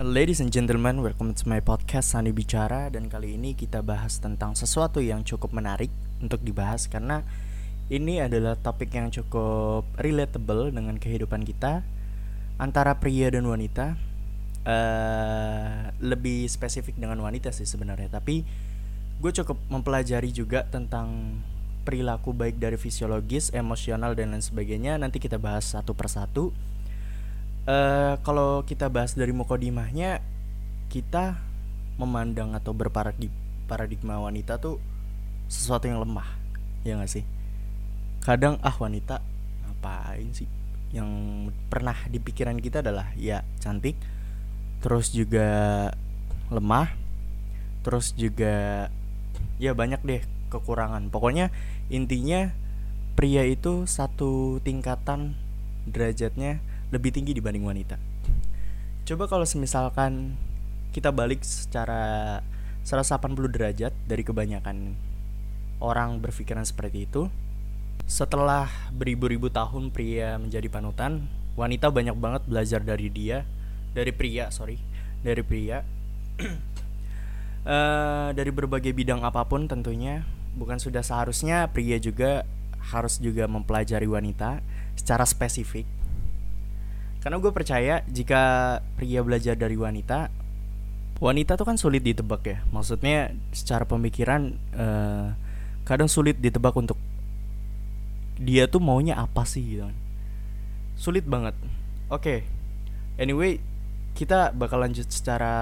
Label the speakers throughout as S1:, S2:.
S1: Ladies and gentlemen, welcome to my podcast Sani Bicara dan kali ini kita bahas tentang sesuatu yang cukup menarik untuk dibahas karena ini adalah topik yang cukup relatable dengan kehidupan kita antara pria dan wanita. Uh, lebih spesifik dengan wanita sih sebenarnya, tapi gue cukup mempelajari juga tentang perilaku baik dari fisiologis, emosional dan lain sebagainya. Nanti kita bahas satu persatu uh, kalau kita bahas dari mukodimahnya kita memandang atau berparadigma wanita tuh sesuatu yang lemah ya gak sih? Kadang ah wanita ngapain sih? Yang pernah di pikiran kita adalah ya cantik terus juga lemah terus juga ya banyak deh kekurangan. Pokoknya intinya pria itu satu tingkatan derajatnya lebih tinggi dibanding wanita. Coba kalau semisalkan kita balik secara 180 derajat dari kebanyakan orang berpikiran seperti itu. Setelah beribu-ribu tahun pria menjadi panutan, wanita banyak banget belajar dari dia, dari pria, sorry, dari pria. uh, dari berbagai bidang apa pun tentunya, bukan sudah seharusnya pria juga harus juga mempelajari wanita secara spesifik karena gue percaya jika pria belajar dari wanita, wanita tuh kan sulit ditebak ya. Maksudnya secara pemikiran uh, kadang sulit ditebak untuk dia tuh maunya apa sih gitu kan. Sulit banget. Oke. Okay. Anyway, kita bakal lanjut secara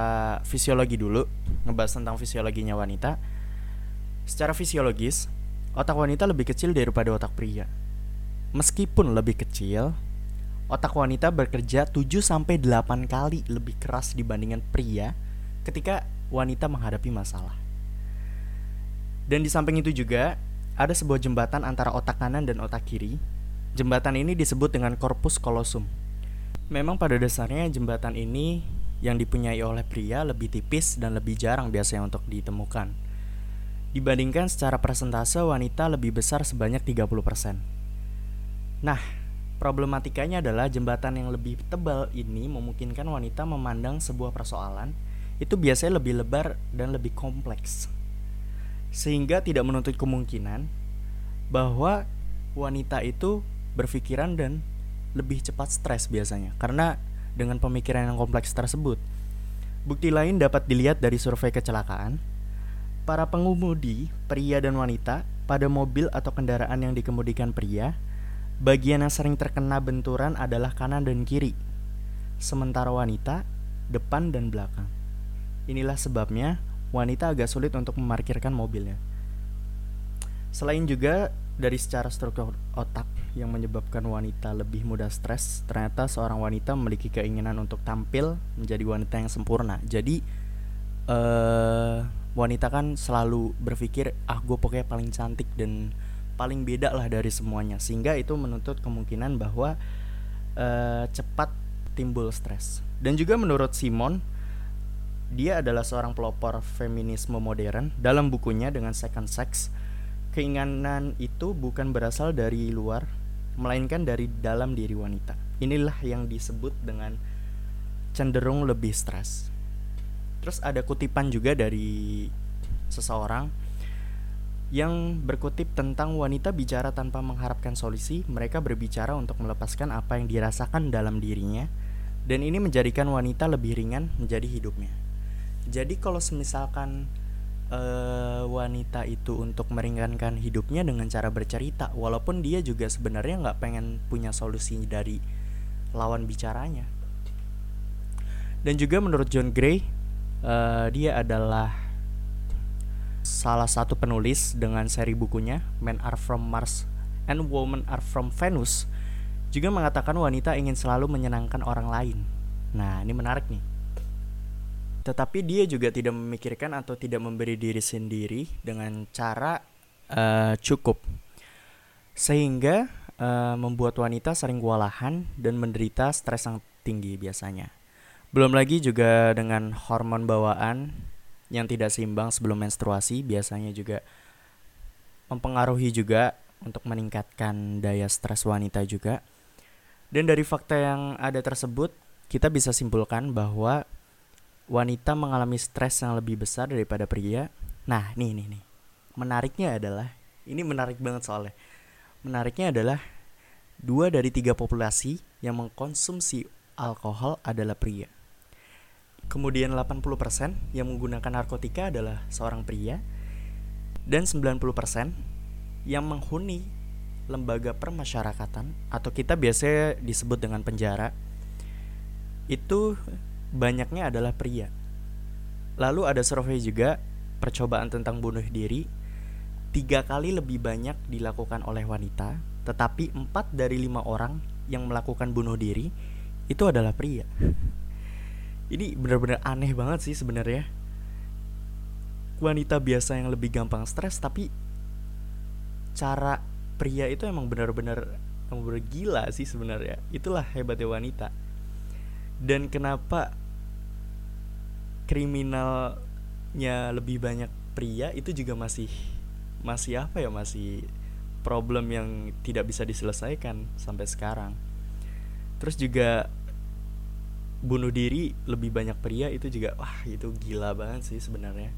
S1: fisiologi dulu, ngebahas tentang fisiologinya wanita. Secara fisiologis, otak wanita lebih kecil daripada otak pria. Meskipun lebih kecil, otak wanita bekerja 7 sampai 8 kali lebih keras dibandingkan pria ketika wanita menghadapi masalah. Dan di samping itu juga ada sebuah jembatan antara otak kanan dan otak kiri. Jembatan ini disebut dengan corpus callosum. Memang pada dasarnya jembatan ini yang dipunyai oleh pria lebih tipis dan lebih jarang biasanya untuk ditemukan. Dibandingkan secara persentase wanita lebih besar sebanyak 30%. Nah, Problematikanya adalah jembatan yang lebih tebal ini memungkinkan wanita memandang sebuah persoalan itu biasanya lebih lebar dan lebih kompleks. Sehingga tidak menuntut kemungkinan bahwa wanita itu berpikiran dan lebih cepat stres biasanya karena dengan pemikiran yang kompleks tersebut. Bukti lain dapat dilihat dari survei kecelakaan. Para pengemudi, pria dan wanita, pada mobil atau kendaraan yang dikemudikan pria Bagian yang sering terkena benturan adalah kanan dan kiri, sementara wanita depan dan belakang. Inilah sebabnya wanita agak sulit untuk memarkirkan mobilnya. Selain juga dari secara struktur otak yang menyebabkan wanita lebih mudah stres, ternyata seorang wanita memiliki keinginan untuk tampil menjadi wanita yang sempurna. Jadi uh, wanita kan selalu berpikir, ah gue pokoknya paling cantik dan paling beda lah dari semuanya. Sehingga itu menuntut kemungkinan bahwa uh, cepat timbul stres. Dan juga menurut Simon dia adalah seorang pelopor feminisme modern. Dalam bukunya dengan Second Sex keinginan itu bukan berasal dari luar melainkan dari dalam diri wanita. Inilah yang disebut dengan cenderung lebih stres. Terus ada kutipan juga dari seseorang yang berkutip tentang wanita bicara tanpa mengharapkan solusi, mereka berbicara untuk melepaskan apa yang dirasakan dalam dirinya, dan ini menjadikan wanita lebih ringan menjadi hidupnya. Jadi kalau misalkan uh, wanita itu untuk meringankan hidupnya dengan cara bercerita, walaupun dia juga sebenarnya nggak pengen punya solusi dari lawan bicaranya. Dan juga menurut John Gray, uh, dia adalah salah satu penulis dengan seri bukunya Men Are From Mars and Women Are From Venus juga mengatakan wanita ingin selalu menyenangkan orang lain. Nah, ini menarik nih. Tetapi dia juga tidak memikirkan atau tidak memberi diri sendiri dengan cara uh, cukup. Sehingga uh, membuat wanita sering kewalahan dan menderita stres yang tinggi biasanya. Belum lagi juga dengan hormon bawaan yang tidak seimbang sebelum menstruasi biasanya juga mempengaruhi juga untuk meningkatkan daya stres wanita juga. Dan dari fakta yang ada tersebut, kita bisa simpulkan bahwa wanita mengalami stres yang lebih besar daripada pria. Nah, nih nih nih. Menariknya adalah ini menarik banget soalnya. Menariknya adalah dua dari tiga populasi yang mengkonsumsi alkohol adalah pria. Kemudian 80% yang menggunakan narkotika adalah seorang pria dan 90% yang menghuni lembaga permasyarakatan atau kita biasanya disebut dengan penjara itu banyaknya adalah pria. Lalu ada survei juga percobaan tentang bunuh diri tiga kali lebih banyak dilakukan oleh wanita, tetapi empat dari lima orang yang melakukan bunuh diri itu adalah pria. Ini benar-benar aneh banget sih sebenarnya. Wanita biasa yang lebih gampang stres, tapi cara pria itu emang benar-benar emang benar gila sih sebenarnya. Itulah hebatnya wanita. Dan kenapa kriminalnya lebih banyak pria itu juga masih masih apa ya masih problem yang tidak bisa diselesaikan sampai sekarang. Terus juga bunuh diri lebih banyak pria itu juga wah itu gila banget sih sebenarnya.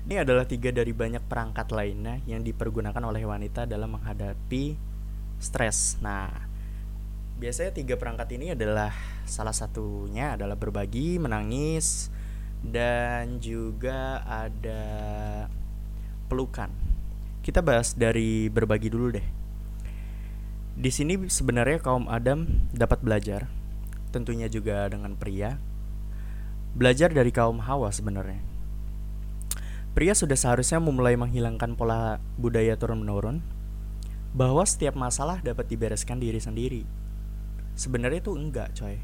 S1: Ini adalah tiga dari banyak perangkat lainnya yang dipergunakan oleh wanita dalam menghadapi stres. Nah, biasanya tiga perangkat ini adalah salah satunya adalah berbagi, menangis, dan juga ada pelukan. Kita bahas dari berbagi dulu deh. Di sini sebenarnya kaum Adam dapat belajar tentunya juga dengan pria. Belajar dari kaum Hawa sebenarnya. Pria sudah seharusnya memulai menghilangkan pola budaya turun-menurun bahwa setiap masalah dapat dibereskan diri sendiri. Sebenarnya itu enggak, coy.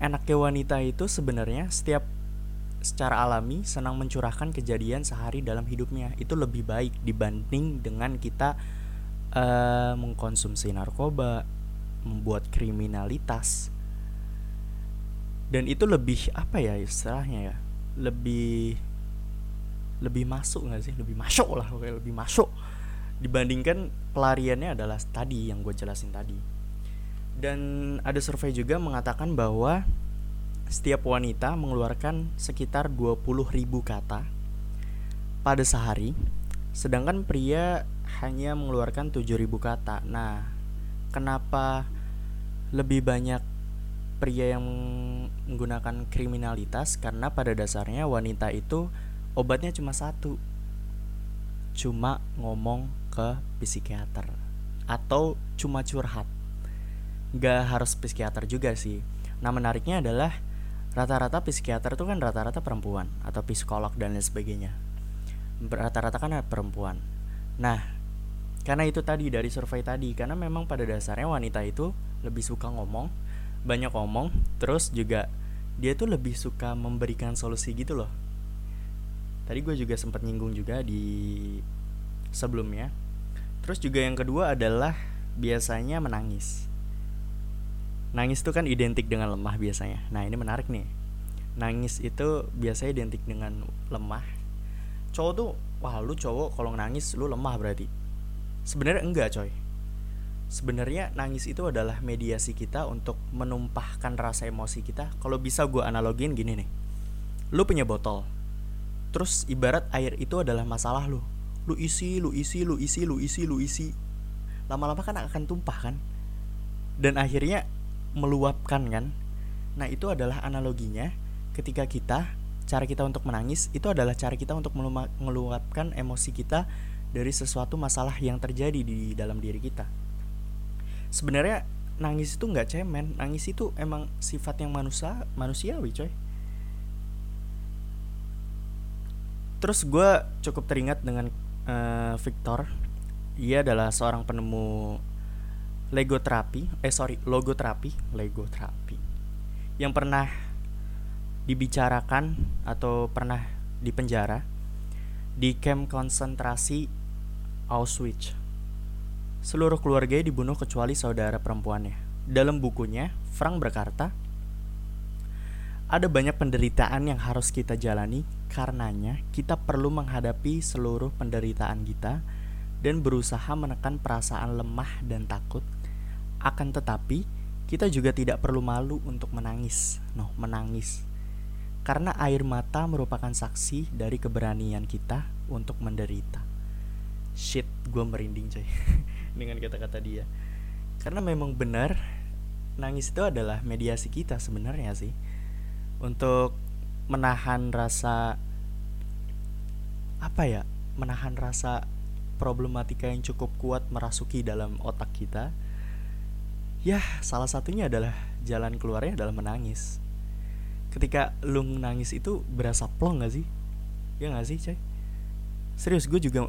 S1: Enaknya wanita itu sebenarnya setiap secara alami senang mencurahkan kejadian sehari dalam hidupnya itu lebih baik dibanding dengan kita uh, mengkonsumsi narkoba, membuat kriminalitas. Dan itu lebih apa ya istilahnya ya lebih lebih masuk nggak sih? Lebih masuk lah oke lebih masuk. Dibandingkan pelariannya adalah tadi yang gue jelasin tadi. Dan ada survei juga mengatakan bahwa setiap wanita mengeluarkan sekitar 20 ribu kata pada sehari sedangkan pria hanya mengeluarkan 7000 kata. Nah kenapa lebih banyak pria yang menggunakan kriminalitas karena pada dasarnya wanita itu obatnya cuma satu. Cuma ngomong ke psikiater atau cuma curhat. Gak harus psikiater juga sih. Nah menariknya adalah rata-rata psikiater itu kan rata-rata perempuan atau psikolog dan lain sebagainya. Rata-rata kan perempuan. Nah karena itu tadi dari survei tadi karena memang pada dasarnya wanita itu lebih suka ngomong banyak ngomong terus juga dia tuh lebih suka memberikan solusi gitu loh. Tadi gue juga sempat nyinggung juga di sebelumnya. Terus juga yang kedua adalah biasanya menangis. Nangis itu kan identik dengan lemah biasanya. Nah ini menarik nih. Nangis itu biasanya identik dengan lemah. Cowok tuh wah lu cowok kalau nangis lu lemah berarti. Sebenarnya enggak coy sebenarnya nangis itu adalah mediasi kita untuk menumpahkan rasa emosi kita. Kalau bisa gue analogin gini nih. Lu punya botol terus ibarat air itu adalah masalah lu. Lu isi lu isi lu isi lu isi lu isi. Lama-lama kan akan tumpah kan? Dan akhirnya meluapkan kan? Nah itu adalah analoginya. Ketika kita cara kita untuk menangis itu adalah cara kita untuk meluapkan emosi kita dari sesuatu masalah yang terjadi di dalam diri kita sebenarnya nangis itu nggak cemen. Nangis itu emang sifat yang manusia manusiawi coy. Terus gue cukup teringat dengan uh, Victor. Ia adalah seorang penemu Lego terapi eh sorry logo terapi Lego terapi yang pernah dibicarakan atau pernah dipenjara di camp konsentrasi Auschwitz Seluruh keluarganya dibunuh kecuali saudara perempuannya. Dalam bukunya, Frank berkata, ada banyak penderitaan yang harus kita jalani, karenanya kita perlu menghadapi seluruh penderitaan kita dan berusaha menekan perasaan lemah dan takut. Akan tetapi, kita juga tidak perlu malu untuk menangis. No, menangis. Karena air mata merupakan saksi dari keberanian kita untuk menderita. Shit, gue merinding coy dengan kata-kata dia. Karena memang benar nangis itu adalah mediasi kita sebenarnya sih. Untuk menahan rasa apa ya menahan rasa problematika yang cukup kuat merasuki dalam otak kita ya salah satunya adalah jalan keluarnya adalah menangis. Ketika lu nangis itu berasa plong gak sih? Ya gak sih cek serius gue juga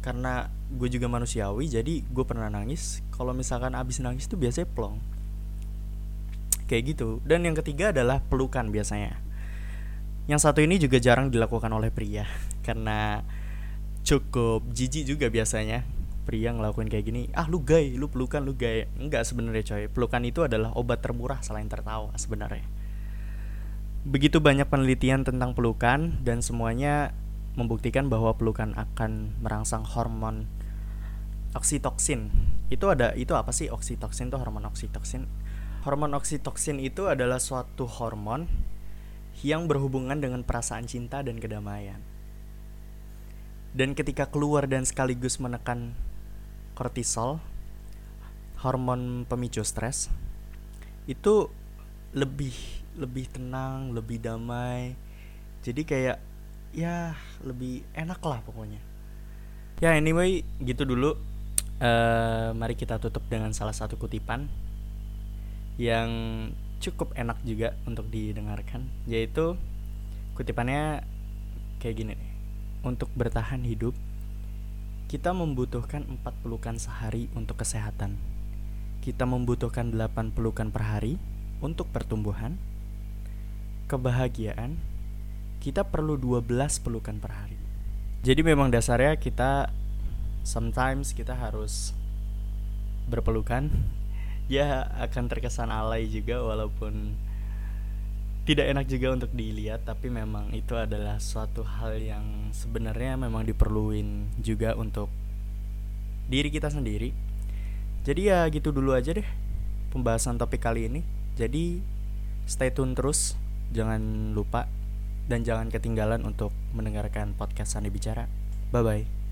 S1: karena gue juga manusiawi jadi gue pernah nangis. Kalau misalkan abis nangis tuh biasanya plong. Kayak gitu. Dan yang ketiga adalah pelukan biasanya. Yang satu ini juga jarang dilakukan oleh pria karena cukup jijik juga biasanya. Pria ngelakuin kayak gini ah lu gay lu pelukan lu gay. Enggak sebenarnya coy. Pelukan itu adalah obat termurah selain tertawa sebenarnya. Begitu banyak penelitian tentang pelukan dan semuanya membuktikan bahwa pelukan akan merangsang hormon oksitoksin itu ada itu apa sih oksitoksin itu hormon oksitoksin Hormon oksitoksin itu adalah suatu hormon yang berhubungan dengan perasaan cinta dan kedamaian. Dan ketika keluar dan sekaligus menekan kortisol, hormon pemicu stres, itu lebih lebih tenang, lebih damai. Jadi kayak ya lebih enak lah pokoknya. Ya anyway gitu dulu. Uh, mari kita tutup dengan salah satu kutipan yang cukup enak juga untuk didengarkan yaitu kutipannya kayak gini nih. Untuk bertahan hidup kita membutuhkan empat pelukan sehari untuk kesehatan. Kita membutuhkan delapan pelukan per hari untuk pertumbuhan. Kebahagiaan kita perlu 12 pelukan per hari. Jadi memang dasarnya kita sometimes kita harus berpelukan. Ya akan terkesan alay juga walaupun tidak enak juga untuk dilihat tapi memang itu adalah suatu hal yang sebenarnya memang diperluin juga untuk diri kita sendiri. Jadi ya gitu dulu aja deh pembahasan topik kali ini. Jadi stay tune terus jangan lupa dan jangan ketinggalan untuk mendengarkan podcast Sandi Bicara. Bye bye